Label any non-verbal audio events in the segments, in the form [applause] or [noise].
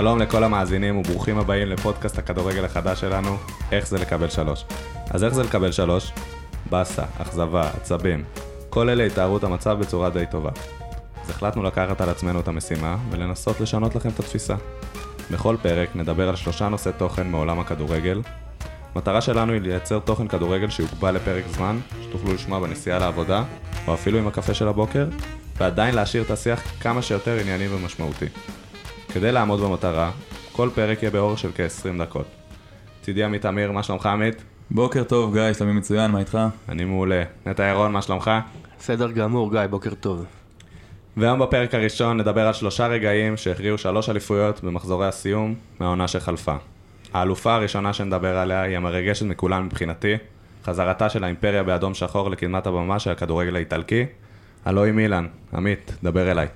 שלום לכל המאזינים וברוכים הבאים לפודקאסט הכדורגל החדש שלנו, איך זה לקבל שלוש. אז איך זה לקבל שלוש? באסה, אכזבה, עצבים. כל אלה יתארו את המצב בצורה די טובה. אז החלטנו לקחת על עצמנו את המשימה ולנסות לשנות לכם את התפיסה. בכל פרק נדבר על שלושה נושאי תוכן מעולם הכדורגל. מטרה שלנו היא לייצר תוכן כדורגל שיוגבל לפרק זמן, שתוכלו לשמוע בנסיעה לעבודה, או אפילו עם הקפה של הבוקר, ועדיין להשאיר את השיח כמה שיותר ענייני ומשמעותי. כדי לעמוד במטרה, כל פרק יהיה באורך של כ-20 דקות. צידי עמית אמיר, מה שלומך עמית? בוקר טוב, גיא, שלומי מצוין, מה איתך? אני מעולה. נטע ירון, מה שלומך? בסדר גמור, גיא, בוקר טוב. והיום בפרק הראשון נדבר על שלושה רגעים שהכריעו שלוש אליפויות במחזורי הסיום מהעונה שחלפה. האלופה הראשונה שנדבר עליה היא המרגשת מכולן מבחינתי, חזרתה של האימפריה באדום שחור לקדמת הבמה של הכדורגל האיטלקי. הלו היא מילאן, עמית, דבר אליי.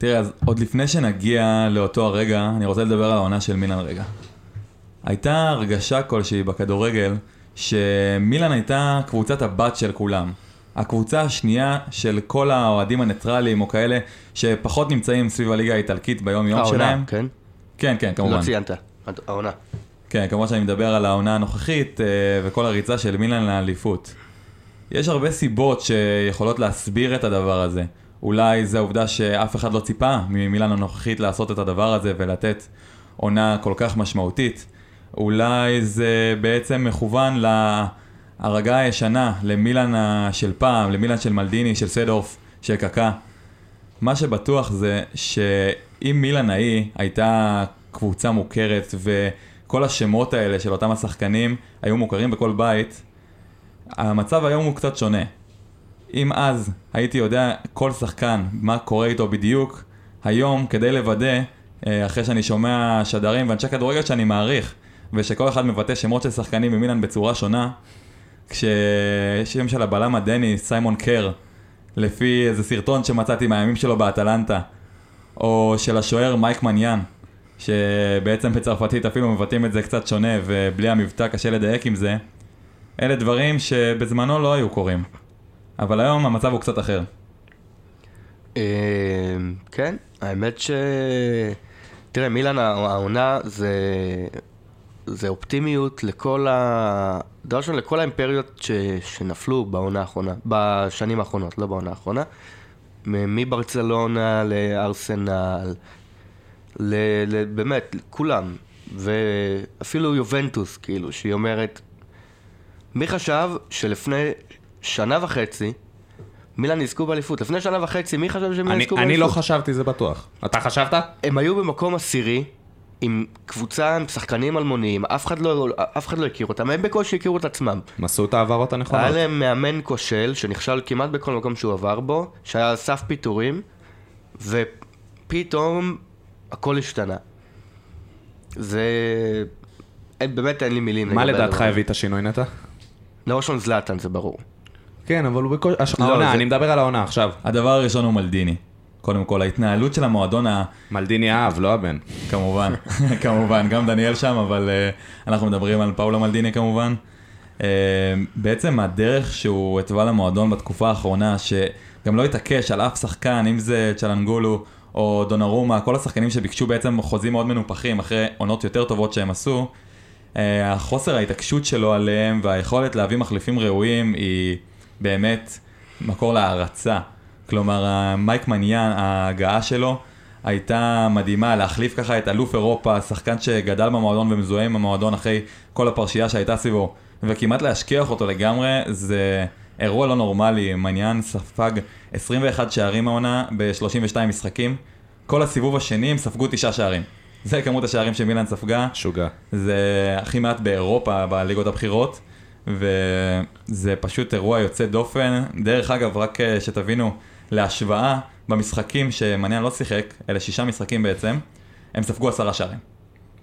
תראה, אז עוד לפני שנגיע לאותו הרגע, אני רוצה לדבר על העונה של מילאן רגע. הייתה הרגשה כלשהי בכדורגל שמילאן הייתה קבוצת הבת של כולם. הקבוצה השנייה של כל האוהדים הניטרליים או כאלה שפחות נמצאים סביב הליגה האיטלקית ביום יום שלהם. העונה, כן? כן, כן, כמובן. לא ציינת, העונה. כן, כמובן שאני מדבר על העונה הנוכחית אה, וכל הריצה של מילאן לאליפות. יש הרבה סיבות שיכולות להסביר את הדבר הזה. אולי זה העובדה שאף אחד לא ציפה ממילאן הנוכחית לעשות את הדבר הזה ולתת עונה כל כך משמעותית. אולי זה בעצם מכוון להרגה הישנה, למילאן של פעם, למילאן של מלדיני, של סדורף, של קקה. מה שבטוח זה שאם מילאן ההיא הייתה קבוצה מוכרת וכל השמות האלה של אותם השחקנים היו מוכרים בכל בית, המצב היום הוא קצת שונה. אם אז הייתי יודע כל שחקן מה קורה איתו בדיוק, היום כדי לוודא, אה, אחרי שאני שומע שדרים ואנשי כדורגל שאני מעריך, ושכל אחד מבטא שמות של שחקנים ממילן בצורה שונה, כששם של הבלם הדני, סיימון קר, לפי איזה סרטון שמצאתי מהימים שלו באטלנטה, או של השוער מייק מניאן, שבעצם בצרפתית אפילו מבטאים את זה קצת שונה, ובלי המבטא קשה לדייק עם זה, אלה דברים שבזמנו לא היו קורים. אבל היום המצב הוא קצת אחר. אה, כן, האמת ש... תראה, מילאן העונה זה... זה אופטימיות לכל ה... דבר ראשון, לכל האימפריות ש... שנפלו בעונה האחרונה, בשנים האחרונות, לא בעונה האחרונה. מברצלונה לארסנל, ל... ל... באמת, כולם. ואפילו יובנטוס, כאילו, שהיא אומרת... מי חשב שלפני שנה וחצי, מילאן יזכו באליפות. לפני שנה וחצי, מי חשב שמילאן יזכו באליפות? אני לא חשבתי, זה בטוח. אתה חשבת? הם היו במקום עשירי, עם קבוצה עם שחקנים אלמוניים, אף אחד לא, אף אחד לא הכיר אותם, הם בקושי הכירו את עצמם. הם עשו את ההעברות הנכונות. היה להם מאמן כושל, שנכשל כמעט בכל מקום שהוא עבר בו, שהיה על סף פיטורים, ופתאום הכל השתנה. זה... אין, באמת אין לי מילים. מה לדעתך הביא את השינוי נטע? לא ראשון זלאטן, זה ברור. כן, אבל הוא בקושי... לא, העונה, זה- אני מדבר על העונה עכשיו. הדבר הראשון הוא מלדיני. קודם כל, ההתנהלות של המועדון, ה... מלדיני האב, לא הבן. כמובן, [laughs] כמובן, גם דניאל שם, אבל uh, אנחנו מדברים על פאולו מלדיני כמובן. Uh, בעצם הדרך שהוא התווה למועדון בתקופה האחרונה, שגם לא התעקש על אף שחקן, אם זה צ'לנגולו או דונרומה, כל השחקנים שביקשו בעצם חוזים מאוד מנופחים אחרי עונות יותר טובות שהם עשו, uh, החוסר ההתעקשות שלו עליהם והיכולת להביא מחליפים ראויים היא באמת מקור להערצה. כלומר, מייק מניאן, ההגעה שלו הייתה מדהימה, להחליף ככה את אלוף אירופה, שחקן שגדל במועדון ומזוהה עם המועדון אחרי כל הפרשייה שהייתה סביבו, וכמעט להשכיח אותו לגמרי, זה אירוע לא נורמלי. מניאן ספג 21 שערים העונה ב-32 משחקים. כל הסיבוב השני הם ספגו 9 שערים. זה כמות השערים שמילן ספגה. שוגע. זה הכי מעט באירופה, בליגות הבכירות, וזה פשוט אירוע יוצא דופן. דרך אגב, רק אה, שתבינו, להשוואה, במשחקים שמניאן לא שיחק, אלה שישה משחקים בעצם, הם ספגו עשרה שערים.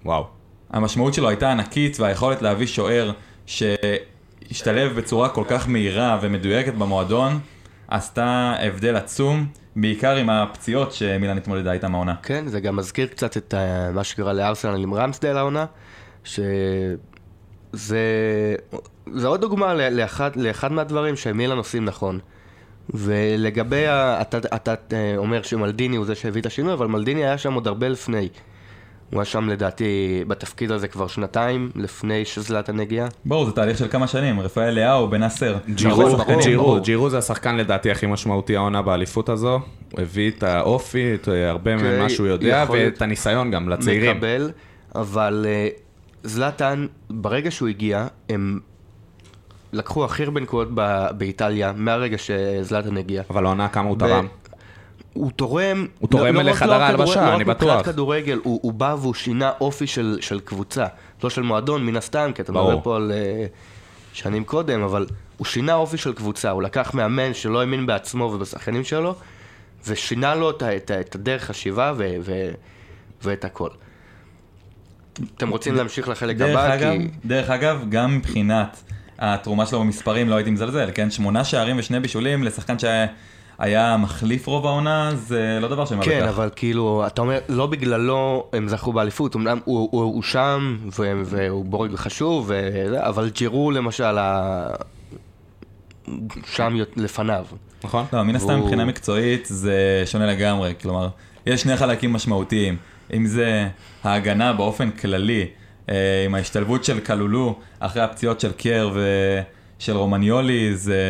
וואו. המשמעות שלו הייתה ענקית, והיכולת להביא שוער שהשתלב בצורה כל כך מהירה ומדויקת במועדון, עשתה הבדל עצום, בעיקר עם הפציעות שמילן התמודדה איתם העונה. כן, זה גם מזכיר קצת את ה- מה שקרה לארסנל עם רמסדל העונה, שזה זה עוד דוגמה לאחד, לאחד מהדברים שמילן עושים נכון. ולגבי, ה, אתה, אתה אה, אומר שמלדיני הוא זה שהביא את השינוי, אבל מלדיני היה שם עוד הרבה לפני. הוא היה שם לדעתי בתפקיד הזה כבר שנתיים, לפני שזלאטן הגיע. ברור, זה תהליך של כמה שנים, רפאל ליאו, בן נאסר. ג'ירו, ג'ירו, זה השחקן לדעתי הכי משמעותי העונה באליפות הזו. הוא הביא את האופי, את אה, הרבה אוקיי, ממה שהוא יודע. ואת הניסיון גם לצעירים. מקבל, אבל אה, זלאטן, ברגע שהוא הגיע, הם לקחו הכי הרבה נקודות ב- באיטליה, מהרגע שזלאטן הגיע. אבל העונה כמה הוא ו- תרם. הוא תורם... הוא תורם לא- לא לחדר לא ההלבשה, אני לא רק בטוח. מבחינת כדורגל, הוא, הוא בא והוא שינה אופי של, של קבוצה, לא של מועדון, מן הסתם, כי אתה. מדבר פה על אה, שנים קודם, אבל הוא שינה אופי של קבוצה, הוא לקח מאמן שלא האמין בעצמו ובשחקנים שלו, ושינה לו את, את, את הדרך חשיבה ו, ו, ואת הכל. אתם רוצים להמשיך לחלק דרך הבא? אגב, כי... דרך אגב, גם מבחינת התרומה שלו במספרים לא הייתי מזלזל, כן? שמונה שערים ושני בישולים לשחקן שהיה מחליף רוב העונה, זה לא דבר שמה כן, בכך. אבל כאילו, אתה אומר, לא בגללו הם זכו באליפות, אמנם הוא, הוא, הוא שם, ו- והוא בורג חשוב, אבל ג'ירו למשל, ה- שם לפניו. נכון? לא, מן הסתם מבחינה מקצועית זה שונה לגמרי, כלומר, יש שני חלקים משמעותיים. אם זה ההגנה באופן כללי, עם ההשתלבות של קלולו אחרי הפציעות של קר ושל רומניולי, זה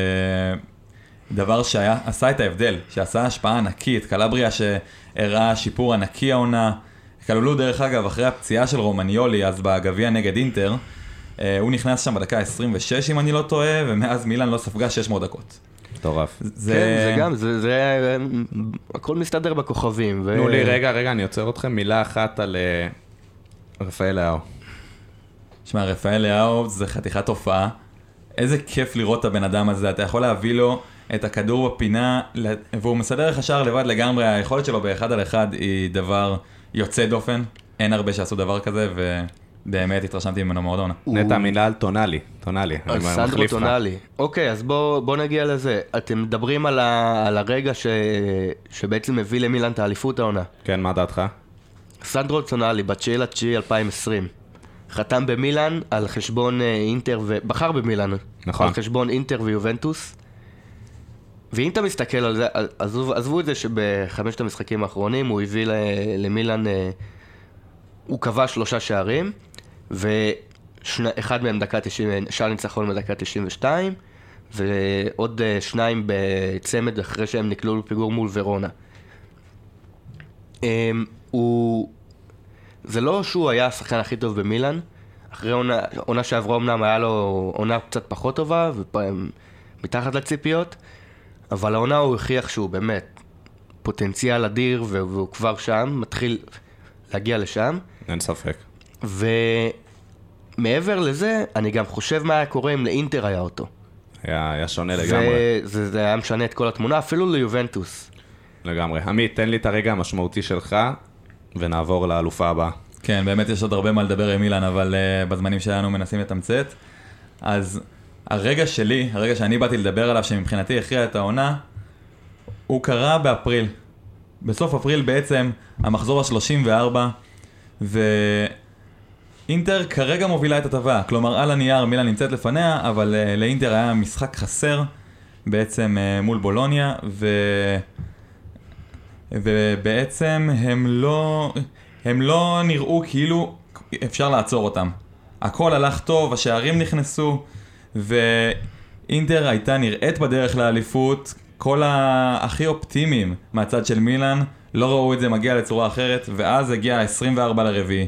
דבר שעשה את ההבדל, שעשה השפעה ענקית. קלבריה שהראה שיפור ענקי העונה. קלולו, דרך אגב, אחרי הפציעה של רומניולי, אז בגביע נגד אינטר, אה, הוא נכנס שם בדקה 26, אם אני לא טועה, ומאז מילאן לא ספגה 600 דקות. מטורף. זה... כן, זה גם, זה, זה, הכל מסתדר בכוכבים. ו... תנו לי רגע, רגע, אני עוצר אתכם. מילה אחת על אה, רפאל לאהו. שמע, רפאל לאהו זה חתיכת תופעה. איזה כיף לראות את הבן אדם הזה, אתה יכול להביא לו את הכדור בפינה, והוא מסדר לך שער לבד לגמרי, היכולת שלו באחד על אחד היא דבר יוצא דופן. אין הרבה שעשו דבר כזה, ובאמת התרשמתי ממנו מאוד עונה. הוא- נטע, מילה על טונאלי. טונאלי. סנדרו. טונאלי. אוקיי, אז בואו בוא נגיע לזה. אתם מדברים על, ה, על הרגע ש, שבעצם הביא למילן את האליפות העונה. כן, מה דעתך? סנדרו טונאלי, ב-9 לתשיעי 2020. חתם במילאן על חשבון אה, אינטר, ו... בחר במילאן. נכון. על חשבון אינטר ויובנטוס. ואם אתה מסתכל על זה, עזבו, עזבו את זה שבחמשת המשחקים האחרונים הוא הביא למילאן, אה, הוא כבש שלושה שערים, ואחד מהם דקה 90, שער ניצחון בדקה 92, ועוד אה, שניים בצמד אחרי שהם נקלעו לפיגור מול ורונה. אמ, הוא... זה לא שהוא היה השחקן הכי טוב במילאן, אחרי עונה, עונה שעברה אמנם היה לו עונה קצת פחות טובה, ומתחת לציפיות, אבל העונה הוא הוכיח שהוא באמת פוטנציאל אדיר, והוא כבר שם, מתחיל להגיע לשם, אין ספק. ומעבר לזה, אני גם חושב מה היה קורה אם לאינטר היה אותו. היה היה שונה לגמרי. וזה זה היה משנה את כל התמונה, אפילו ליובנטוס. לגמרי. עמית, תן לי את הרגע המשמעותי שלך, ונעבור לאלופה הבאה. כן, באמת יש עוד הרבה מה לדבר עם אילן, אבל uh, בזמנים שלנו מנסים לתמצת. אז הרגע שלי, הרגע שאני באתי לדבר עליו, שמבחינתי הכריע את העונה, הוא קרה באפריל. בסוף אפריל בעצם, המחזור ה-34, ואינטר כרגע מובילה את הטבעה. כלומר, על הנייר מילה נמצאת לפניה, אבל uh, לאינטר היה משחק חסר, בעצם uh, מול בולוניה, ו... ובעצם הם לא, הם לא נראו כאילו אפשר לעצור אותם. הכל הלך טוב, השערים נכנסו, ואינטר הייתה נראית בדרך לאליפות, כל הכי אופטימיים מהצד של מילאן לא ראו את זה מגיע לצורה אחרת, ואז הגיע ה-24 לרביעי.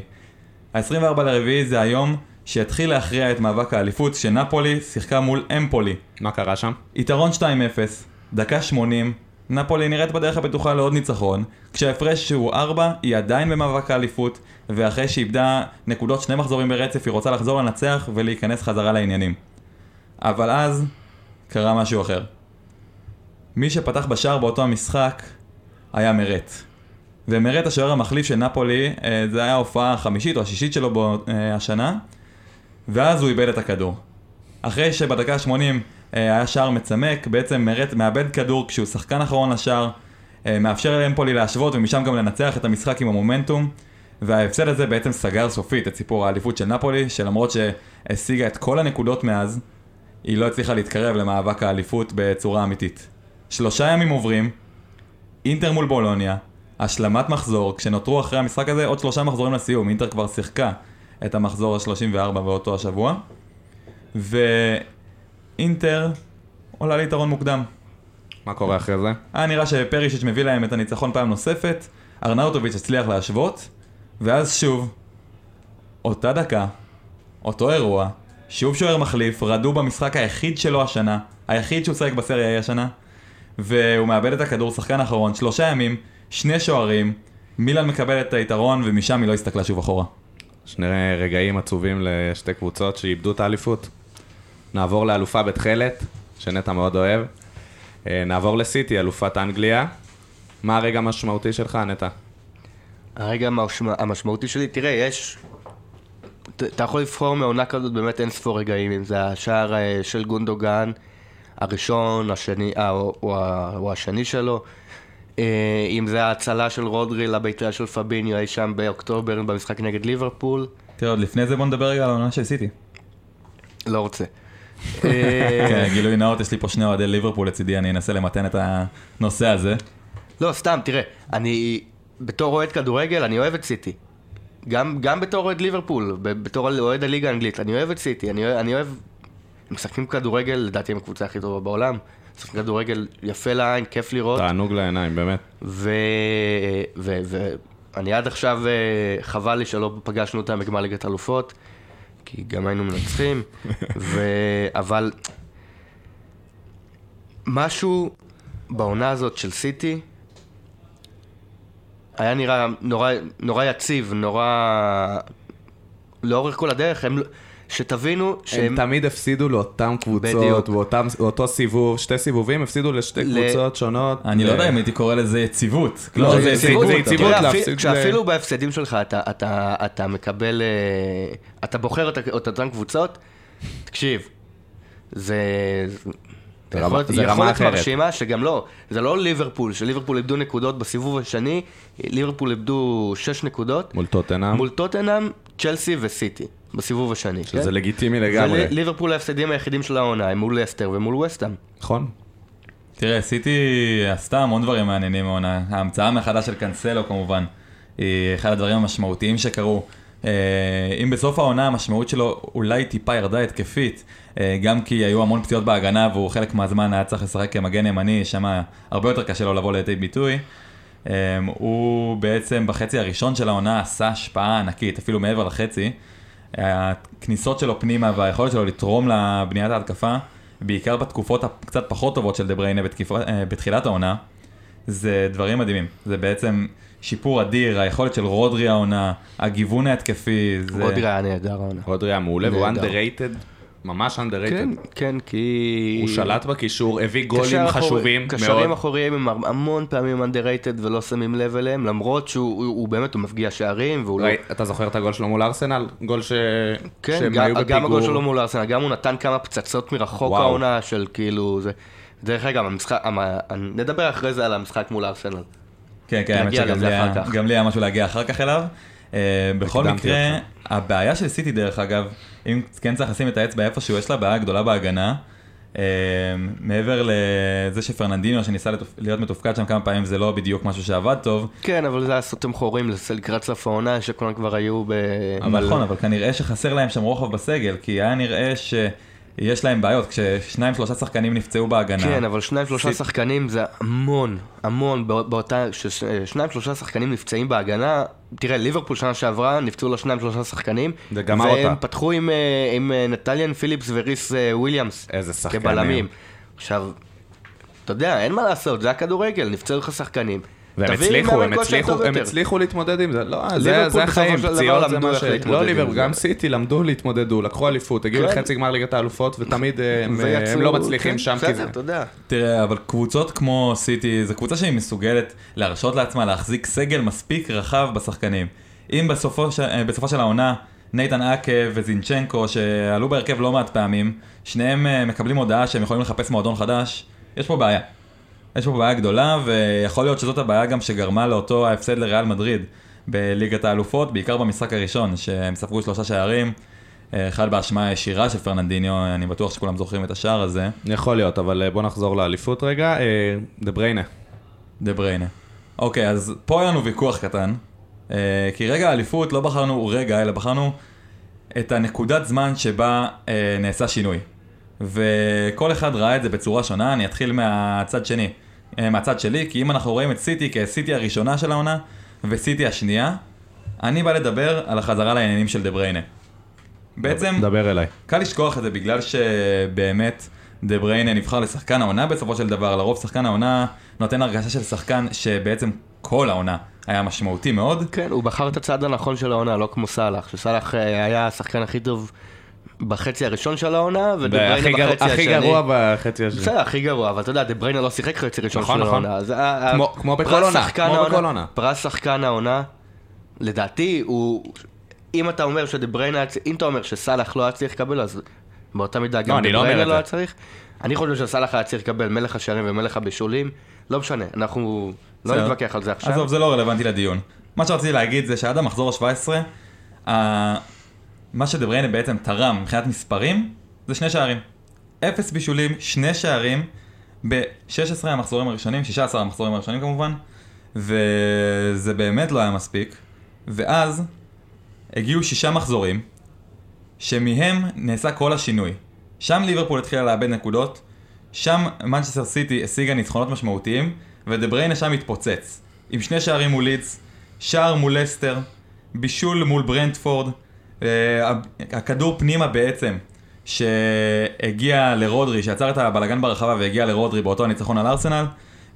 ה-24 לרביעי זה היום שהתחיל להכריע את מאבק האליפות, שנפולי שיחקה מול אמפולי. מה קרה שם? יתרון 2-0, דקה 80, נפולי נראית בדרך הבטוחה לעוד ניצחון, כשההפרש הוא 4, היא עדיין במאבק האליפות, ואחרי שאיבדה נקודות שני מחזורים ברצף, היא רוצה לחזור לנצח ולהיכנס חזרה לעניינים. אבל אז, קרה משהו אחר. מי שפתח בשער באותו המשחק היה מרט. ומרט השוער המחליף של נפולי, אה, זה היה ההופעה החמישית או השישית שלו בו, אה, השנה, ואז הוא איבד את הכדור. אחרי שבדקה ה-80 היה שער מצמק, בעצם מרט מאבד כדור כשהוא שחקן אחרון לשער, אה, מאפשר לאמפולי להשוות ומשם גם לנצח את המשחק עם המומנטום, וההפסד הזה בעצם סגר סופית את סיפור האליפות של נפולי, שלמרות שהשיגה את כל הנקודות מאז, היא לא הצליחה להתקרב למאבק האליפות בצורה אמיתית. שלושה ימים עוברים, אינטר מול בולוניה, השלמת מחזור, כשנותרו אחרי המשחק הזה עוד שלושה מחזורים לסיום, אינטר כבר שיחקה את המחזור ה-34 באותו השבוע, ואינטר עולה ליתרון מוקדם. מה קורה אחרי זה? היה נראה שפרישיץ' מביא להם את הניצחון פעם נוספת, ארנאוטוביץ' הצליח להשוות, ואז שוב, אותה דקה, אותו אירוע, שוב שוער מחליף, רדו במשחק היחיד שלו השנה, היחיד שהוא שיחק בסריה היא השנה, והוא מאבד את הכדור, שחקן אחרון, שלושה ימים, שני שוערים, מילאן מקבל את היתרון ומשם היא לא הסתכלה שוב אחורה. שני רגעים עצובים לשתי קבוצות שאיבדו את האליפות. נעבור לאלופה בתכלת, שנטע מאוד אוהב. אה, נעבור לסיטי, אלופת אנגליה. מה הרגע המשמעותי שלך, נטע? הרגע המשמע, המשמעותי שלי, תראה, יש... אתה יכול לבחור מעונה כזאת באמת אין ספור רגעים, אם זה השער אה, של גונדוגן, הראשון, השני, אה, או, או, או השני שלו, אה, אם זה ההצלה של רודרי לביתר של פביניו אי שם באוקטובר במשחק נגד ליברפול, תראה, עוד לפני זה בוא נדבר רגע על העונה של סיטי. לא רוצה. אה, כן, גילוי נאות, יש לי פה שני אוהדי ליברפול לצידי, אני אנסה למתן את הנושא הזה. לא, סתם, תראה, אני בתור אוהד כדורגל, אני אוהב את סיטי. גם, גם בתור אוהד ליברפול, בתור אוהד הליגה האנגלית, אני אוהב את סיטי, אני, אוהב- אני אוהב... הם משחקים כדורגל, לדעתי הם הקבוצה הכי טובה בעולם. משחקים כדורגל יפה לעין, כיף לראות. תענוג לעיניים, באמת. ו... ו... ו... אני עד עכשיו, אה, חבל לי שלא פגשנו אותם בגמר ליגת אלופות, כי גם היינו מנצחים, ו... אבל משהו בעונה הזאת של סיטי היה נראה נורא, נורא יציב, נורא... לאורך כל הדרך, הם... לא- שתבינו שהם... הם תמיד הפסידו לאותם קבוצות, באותו סיבוב, שתי סיבובים, הפסידו לשתי ל- קבוצות שונות. אני לא ו- יודע אם הייתי קורא לזה יציבות. לא, כלומר, זה יציבות, זה יציבות להפסיד אפילו- ל- כשאפילו בהפסדים שלך אתה, אתה, אתה מקבל, אה, אתה בוחר את, את אותן קבוצות, תקשיב, זה... זה יכול רמה- להיות- זה רמה יכולת אחרת. מרשימה שגם לא, זה לא ליברפול, שליברפול איבדו נקודות בסיבוב השני, ליברפול איבדו 6 נקודות, מול טוטנאם, מול טוטנאם, צ'לסי וסיטי, בסיבוב השני. שזה כן? לגיטימי לגמרי. וליברפול ההפסדים היחידים של העונה הם מול לסטר ומול וסטאם. נכון? תראה, סיטי עשתה המון דברים מעניינים מהעונה. ההמצאה מחדש של קאנסלו כמובן, היא אחד הדברים המשמעותיים שקרו. אה, אם בסוף העונה המשמעות שלו אולי טיפה ירדה התקפית, אה, גם כי היו המון פציעות בהגנה והוא חלק מהזמן היה צריך לשחק כמגן ימני, שם הרבה יותר קשה לו לבוא לידי ביטוי. אה, הוא בעצם בחצי הראשון של העונה עשה השפעה ענקית, אפילו מעבר לחצי. הכניסות שלו פנימה והיכולת שלו לתרום לבניית ההתקפה, בעיקר בתקופות הקצת פחות טובות של דה בריינה בתקיפה- אה, בתחילת העונה, זה דברים מדהימים. זה בעצם שיפור אדיר, היכולת של רודרי העונה, הגיוון ההתקפי, זה... רודרי היה נהדר העונה. רודרי היה מעולה והוא underrated, ממש underrated. כן, כן, כי... הוא שלט בקישור, הביא קשר גולים אחורי- חשובים קשרים מאוד. אחוריים הם המון פעמים underrated ולא שמים לב אליהם, למרות שהוא הוא, הוא באמת, הוא מפגיע שערים, והוא לא... ראי- אתה זוכר את הגול שלו מול ארסנל? גול ש... כן, שהם גם, היו גם הגול בפיגור. שלו מול ארסנל, גם הוא נתן כמה פצצות מרחוק וואו. העונה של כאילו זה. דרך אגב, המשחק, המ- נדבר אחרי זה על המשחק מול ארסנל. כן, כן, האמת שגם לי היה משהו להגיע אחר כך אליו. אה, בכל מקרה, אותך. הבעיה של סיטי דרך אגב, אם כן צריך לשים את האצבע איפשהו, יש לה בעיה גדולה בהגנה. אה, מעבר לזה שפרננדינו שניסה לתופ- להיות מתופקד שם כמה פעמים זה לא בדיוק משהו שעבד טוב, כן, אבל זה היה סותם חורים לקראת סוף העונה, שכולם כבר היו ב... אבל... נכון, אבל כנראה שחסר להם שם רוחב בסגל, כי היה נראה שיש להם בעיות, כששניים שלושה שחקנים נפצעו בהגנה. כן, אבל שניים שלושה סיט- שחקנים זה המון, המון, בא- באותה, כששניים שלושה שחקנים נפצעים בהגנה, תראה, ליברפול שנה שעברה, נפצעו לו שניים שלושה שחקנים, זה גמר והם אותה. פתחו עם, אה, עם אה, נטליאן פיליפס וריס אה, וויליאמס, איזה שחקנים. כבלמים. עכשיו, אתה יודע, אין מה לעשות, זה הכדורגל, נפצעו לך שחקנים. והם הצליחו, הם הצליחו, הם. הצליחו להתמודד עם זה, לא, זה, החיים, פציעות זה למדו מה איך ש... להתמודד לא עם ליברפול, זה. גם סיטי למדו להתמודדו, לקחו אליפות, הגיעו כן. לחצי גמר ליגת האלופות, ותמיד אה, הם, הם לא מצליחים כן, שם, כי זה... בסדר, אתה יודע. תראה, אבל קבוצות כמו סיטי, זו קבוצה שהיא מסוגלת להרשות לעצמה להחזיק סגל מספיק רחב בשחקנים. אם בסופו. אה, בסופו של העונה, נייתן אקה וזינצ'נקו, שעלו בהרכב לא מעט פעמים, שניהם אה, מקבלים הודעה שהם יכולים לחפש מועדון חדש, יש פה בעיה. יש פה בעיה גדולה, ויכול להיות שזאת הבעיה גם שגרמה לאותו ההפסד לריאל מדריד בליגת האלופות, בעיקר במשחק הראשון, שהם ספגו שלושה שערים. אחד באשמה הישירה של פרננדיניו, אני בטוח שכולם זוכרים את השער הזה, יכול להיות, אבל אה, בוא נחזור לאליפות רגע. אה, דה בריינה, דה בריינה. אוקיי, אז פה היה לנו ויכוח קטן. אה, כי רגע האליפות לא בחרנו רגע, אלא בחרנו את הנקודת זמן שבה נעשה שינוי. וכל אחד ראה את זה בצורה שונה, אני אתחיל מהצד שני, אה, מהצד שלי, כי אם אנחנו רואים את סיטי כסיטי הראשונה של העונה, וסיטי השנייה, אני בא לדבר על החזרה לעניינים של דה בריינה. בעצם, דבר אליי. קל לשכוח את זה בגלל שבאמת דה בריינה נבחר לשחקן העונה בסופו של דבר, לרוב שחקן העונה נותן הרגשה של שחקן שבעצם כל העונה היה משמעותי מאוד. כן, הוא בחר את הצד הנכון של העונה, לא כמו סאלח, שסאלח אה, היה השחקן הכי טוב בחצי הראשון של העונה, ודה בריינה בחצי השני. הכי גרוע בחצי השני. בסדר, הכי גרוע, אבל אתה יודע, דה בריינה לא שיחק חצי ראשון נכון, של נכון. העונה. אז ה- ה- כמו- בכל עונה, שחקן כמו בכל עונה. פרס שחקן העונה, לדעתי, הוא... אם אתה אומר שדה בריינה, אם אתה אומר שסאלח לא היה צריך לקבל, אז באותה מידה גם אני דה לא בריינה לא. היה צריך. אני חושב שסאלח היה צריך לקבל מלך השערים ומלך הבישולים, לא משנה, אנחנו לא. נתווכח על זה עכשיו. עזוב, זה לא רלוונטי לדיון. מה שרציתי להגיד זה שעד המחזור ה-17, ה- מה שדה בריינה בעצם תרם מבחינת מספרים, זה שני שערים. אפס בישולים, שני שערים, ב-16 המחזורים הראשונים, 16 המחזורים הראשונים כמובן, וזה באמת לא היה מספיק. ואז הגיעו שישה מחזורים, שמהם נעשה כל השינוי. שם ליברפול התחילה לאבד נקודות, שם מנצ'סטר סיטי השיגה ניצחונות משמעותיים, ודה בריינה שם התפוצץ. עם שני שערים מול לידס, שער מול לסטר, בישול מול ברנדפורד, הכדור פנימה בעצם, שהגיע לרודרי, שעצר את הבלגן ברחבה והגיע לרודרי באותו הניצחון על ארסנל,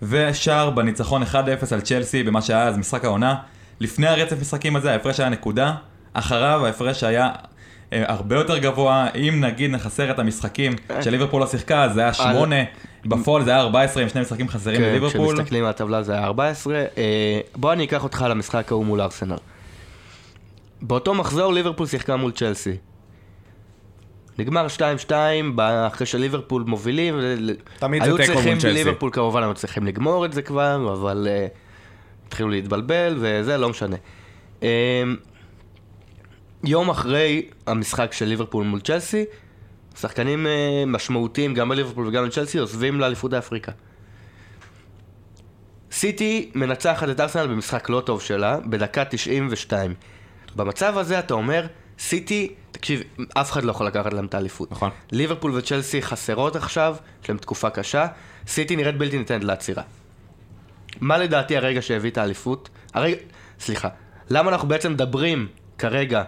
ושער בניצחון 1-0 על צ'לסי במה שהיה אז משחק העונה. לפני הרצף משחקים הזה ההפרש היה נקודה, אחריו ההפרש היה אה, הרבה יותר גבוה, אם נגיד נחסר את המשחקים שליברפול לא שיחקה, זה היה 8, בפועל זה היה 14 עם שני משחקים חסרים כן, לליברפול. כשמסתכלים על הטבלה זה היה 14. אה, בוא אני אקח אותך למשחק ההוא מול ארסנל. באותו מחזור ליברפול שיחקה מול צ'לסי. נגמר 2-2 ב- אחרי שליברפול מובילים. תמיד זה היו תיקו מול צריכים, צ'לסי. ליברפול כמובן היו צריכים לגמור את זה כבר, אבל אה, התחילו להתבלבל וזה, לא משנה. אה, יום אחרי המשחק של ליברפול מול צ'לסי, שחקנים אה, משמעותיים גם בליברפול וגם בצ'לסי עוזבים לאליפות אפריקה. סיטי מנצחת את ארסנל במשחק לא טוב שלה, בדקה 92. במצב הזה אתה אומר, סיטי, תקשיב, אף אחד לא יכול לקחת להם את האליפות. נכון. ליברפול וצ'לסי חסרות עכשיו, יש להם תקופה קשה, סיטי נראית בלתי ניתנת לעצירה. מה לדעתי הרגע שהביא את האליפות? הרגע, סליחה, למה אנחנו בעצם מדברים כרגע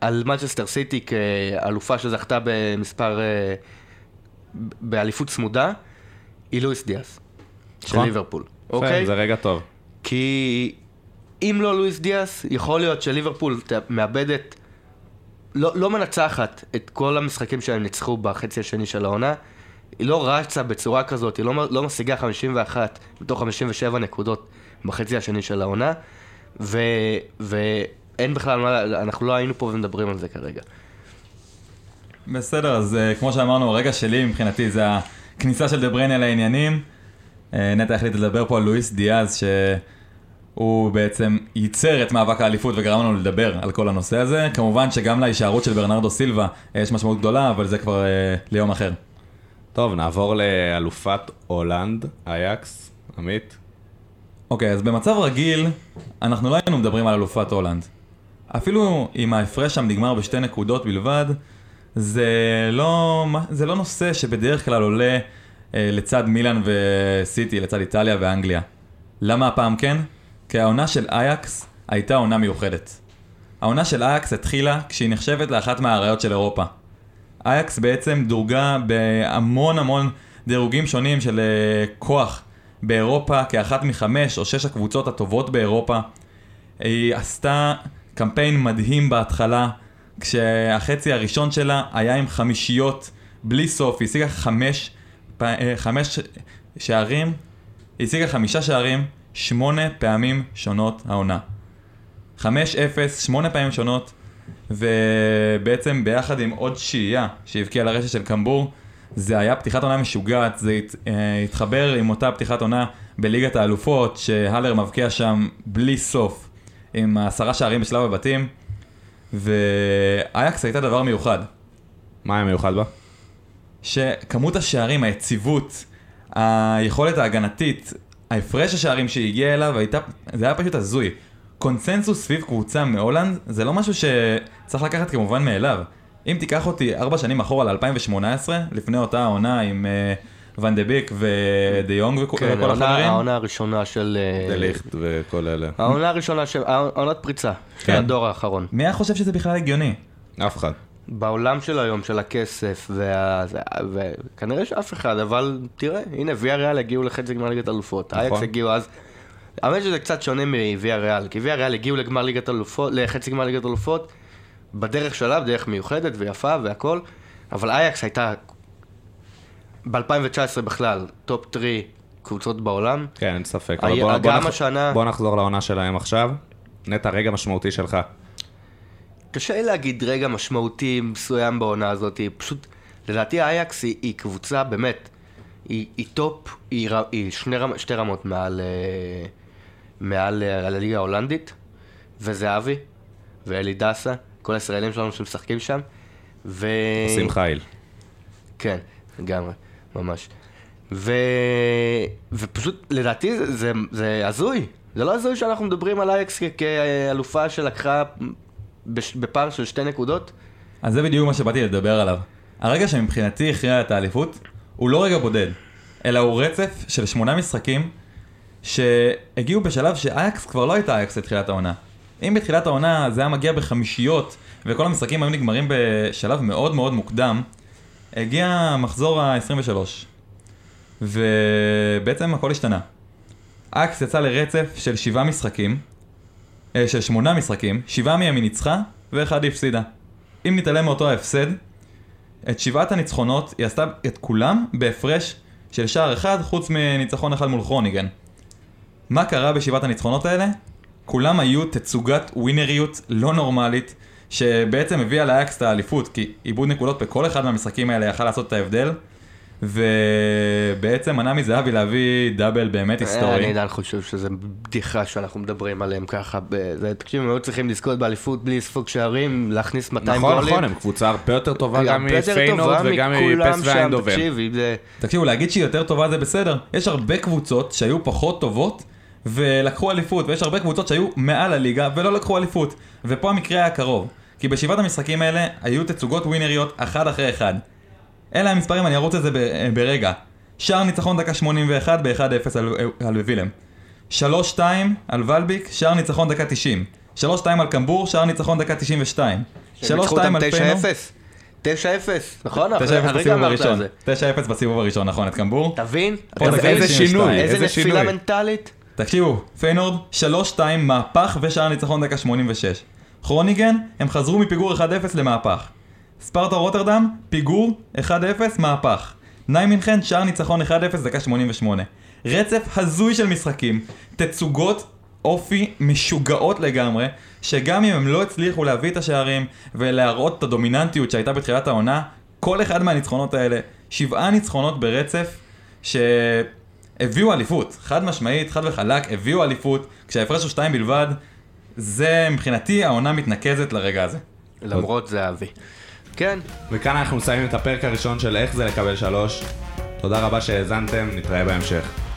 על מנצ'סטר סיטי כאלופה שזכתה במספר, אה, באליפות צמודה? היא לואיס דיאס, של נכון. ליברפול, יפה, אוקיי? זה רגע טוב. כי אם לא לואיס דיאס, יכול להיות שליברפול מאבדת, לא, לא מנצחת את כל המשחקים שהם ניצחו בחצי השני של העונה. היא לא רצה בצורה כזאת, היא לא, לא משיגה 51 מתוך 57 נקודות בחצי השני של העונה, ו, ואין בכלל מה, אנחנו לא היינו פה ומדברים על זה כרגע. בסדר, אז uh, כמו שאמרנו, הרגע שלי מבחינתי זה הכניסה של דה בריינה לעניינים. Uh, נטע החליט לדבר פה על לואיס דיאז, שהוא בעצם ייצר את מאבק האליפות וגרם לנו לדבר על כל הנושא הזה. כמובן שגם להישארות של ברנרדו סילבה uh, יש משמעות גדולה, אבל זה כבר uh, ליום אחר. טוב, נעבור לאלופת הולנד, אייקס, עמית. אוקיי, אז במצב רגיל, אנחנו לא היינו מדברים על אלופת הולנד. אפילו אם ההפרש שם נגמר בשתי נקודות בלבד, זה לא, זה לא נושא שבדרך כלל עולה אה, לצד מילאן וסיטי, לצד איטליה ואנגליה. למה הפעם כן? כי העונה של אייקס הייתה עונה מיוחדת. העונה של אייקס התחילה כשהיא נחשבת לאחת מהאריות של אירופה. אייקס בעצם דורגה בהמון המון דירוגים שונים של אה, כוח באירופה כאחת מחמש או שש הקבוצות הטובות באירופה. היא עשתה קמפיין מדהים בהתחלה, כשהחצי הראשון שלה היה עם חמישיות בלי סוף, היא השיגה חמש, אה, חמש שערים, היא השיגה חמישה שערים, שמונה פעמים שונות העונה. 5-0, שמונה פעמים שונות, ובעצם ביחד עם עוד שהייה שהבקיעה לרשת של קמבור, זה היה פתיחת עונה משוגעת, זה הת, אה, התחבר עם אותה פתיחת עונה בליגת האלופות, שהלר מבקיע שם בלי סוף, עם עשרה שערים בשלב הבתים, ואייקס הייתה דבר מיוחד. מה היה מיוחד בה? שכמות השערים, היציבות, היכולת ההגנתית, ההפרש השערים שהגיע אליו הייתה, זה היה פשוט הזוי. קונסנזוס סביב קבוצה מהולנד זה לא משהו שצריך לקחת כמובן מאליו. אם תיקח אותי ארבע שנים אחורה ל-2018, לפני אותה העונה עם uh, ואן דה ביק ודה יונג וכל כן, וכל העונה- החברים, העונה הראשונה של... אה, דליכט וכל אלה. העונה הראשונה של... העונת פריצה. של כן. הדור האחרון. מי היה חושב שזה בכלל הגיוני? אף אחד. בעולם של היום, של הכסף, וה... וכנראה שאף אחד, אבל תראה, הנה, ויאריאל הגיעו לחצי גמר ליגת אלופות. נכון. אייאקס הגיעו אז... האמת שזה קצת שונה מוויאריאל, כי ויאריאל הגיעו לגמר ליגת אלופות, לחצי גמר ליגת אלופות, בדרך שלה, דרך מיוחדת ויפה והכל, אבל אייאקס הייתה ב-2019 בכלל, top 3 קבוצות בעולם. כן, אין ספק. היה- אבל בוא- בוא נח- השנה- בוא נחזור לעונה שלהם עכשיו. נטע, רגע משמעותי שלך. קשה לי להגיד רגע משמעותי מסוים בעונה הזאת, היא פשוט, לדעתי אייאקס היא, היא קבוצה באמת, היא, היא top, היא, היא שני רמ, שתי רמות מעל, אה, מעל אה, הליגה ההולנדית, וזהבי, ואלי דסה, כל הישראלים שלנו שמשחקים שם, ו... עושים חיל. כן, לגמרי, ממש. ו... ופשוט, לדעתי זה, זה, זה הזוי. זה לא הזוי שאנחנו מדברים על אייקס כאלופה שלקחה. בפער של שתי נקודות. אז זה בדיוק מה שבאתי לדבר עליו. הרגע שמבחינתי הכריע את האליפות, הוא לא רגע בודד, אלא הוא רצף של שמונה משחקים שהגיעו בשלב שאייקס כבר לא הייתה אייקס לתחילת העונה. אם בתחילת העונה זה היה מגיע בחמישיות, וכל המשחקים היו נגמרים בשלב מאוד מאוד מוקדם, הגיע המחזור ה-23. ובעצם הכל השתנה. אייקס יצא לרצף של שבעה משחקים, של שמונה משחקים, שבעה מהם היא ניצחה, ואחד היא הפסידה. אם נתעלם מאותו ההפסד, את שבעת הניצחונות היא עשתה את כולם בהפרש של שער אחד, חוץ מניצחון אחד מול כרוניגן. מה קרה בשבעת הניצחונות האלה? כולם היו תצוגת ווינריות לא נורמלית, שבעצם הביאה לאייקס את האליפות, כי איבוד נקודות בכל אחד מהמשחקים האלה יכל לעשות את ההבדל, ובעצם מנע מזהבי להביא דאבל באמת היסטורי. אני עדיין חושב שזה בדיחה שאנחנו מדברים עליהם ככה. תקשיב, הם היו צריכים לזכות באליפות בלי ספוג שערים, להכניס 200 נכון, גולים. נכון, הם קבוצה הרבה יותר טובה גם מפיינורד וגם מפס ואיינדובן. זה... תקשיבו, להגיד שהיא יותר טובה זה בסדר. יש הרבה קבוצות שהיו פחות טובות ולקחו אליפות, ויש הרבה קבוצות שהיו מעל הליגה ולא לקחו אליפות. ופה המקרה היה קרוב. כי בשבעת המשחקים האלה היו תצוגות ווינריות אחד אחרי אחד. אלה המספרים, אני ארוץ את זה ב- ברגע. שער ניצחון דקה 81 ב-1-0 על, על וילם. 3-2 על ולביק, שער ניצחון דקה 90. 3-2 על קמבור, שער ניצחון דקה 92. 3-2 שהם ניצחו אותם על פיינור. 9-0. 9-0, נכון? 9-0 הרגע בסיבוב הראשון. על זה. 9-0 בסיבוב הראשון, נכון, את קמבור. תבין? איזה- דקה איזה 92. שינוי, איזה נפילה שינוי. מנטלית. תקשיבו, פיינורד, 3-2 מהפך ושער ניצחון דקה 86. כרוניגן, הם חזרו מפיגור 1-0 למהפך. ספרטה רוטרדם, פיגור 1-0 מהפך. ניימינכן, שער ניצחון 1-0 דקה 88. רצף הזוי של משחקים, תצוגות אופי משוגעות לגמרי, שגם אם הם לא הצליחו להביא את השערים ולהראות את הדומיננטיות שהייתה בתחילת העונה, כל אחד מהניצחונות האלה, שבעה ניצחונות ברצף, שהביאו אליפות, חד משמעית, חד וחלק, הביאו אליפות, כשההפרש הוא שתיים בלבד, זה מבחינתי העונה מתנקזת לרגע הזה. למרות זהבי. כן, וכאן אנחנו מסיימים את הפרק הראשון של איך זה לקבל שלוש. תודה רבה שהאזנתם, נתראה בהמשך.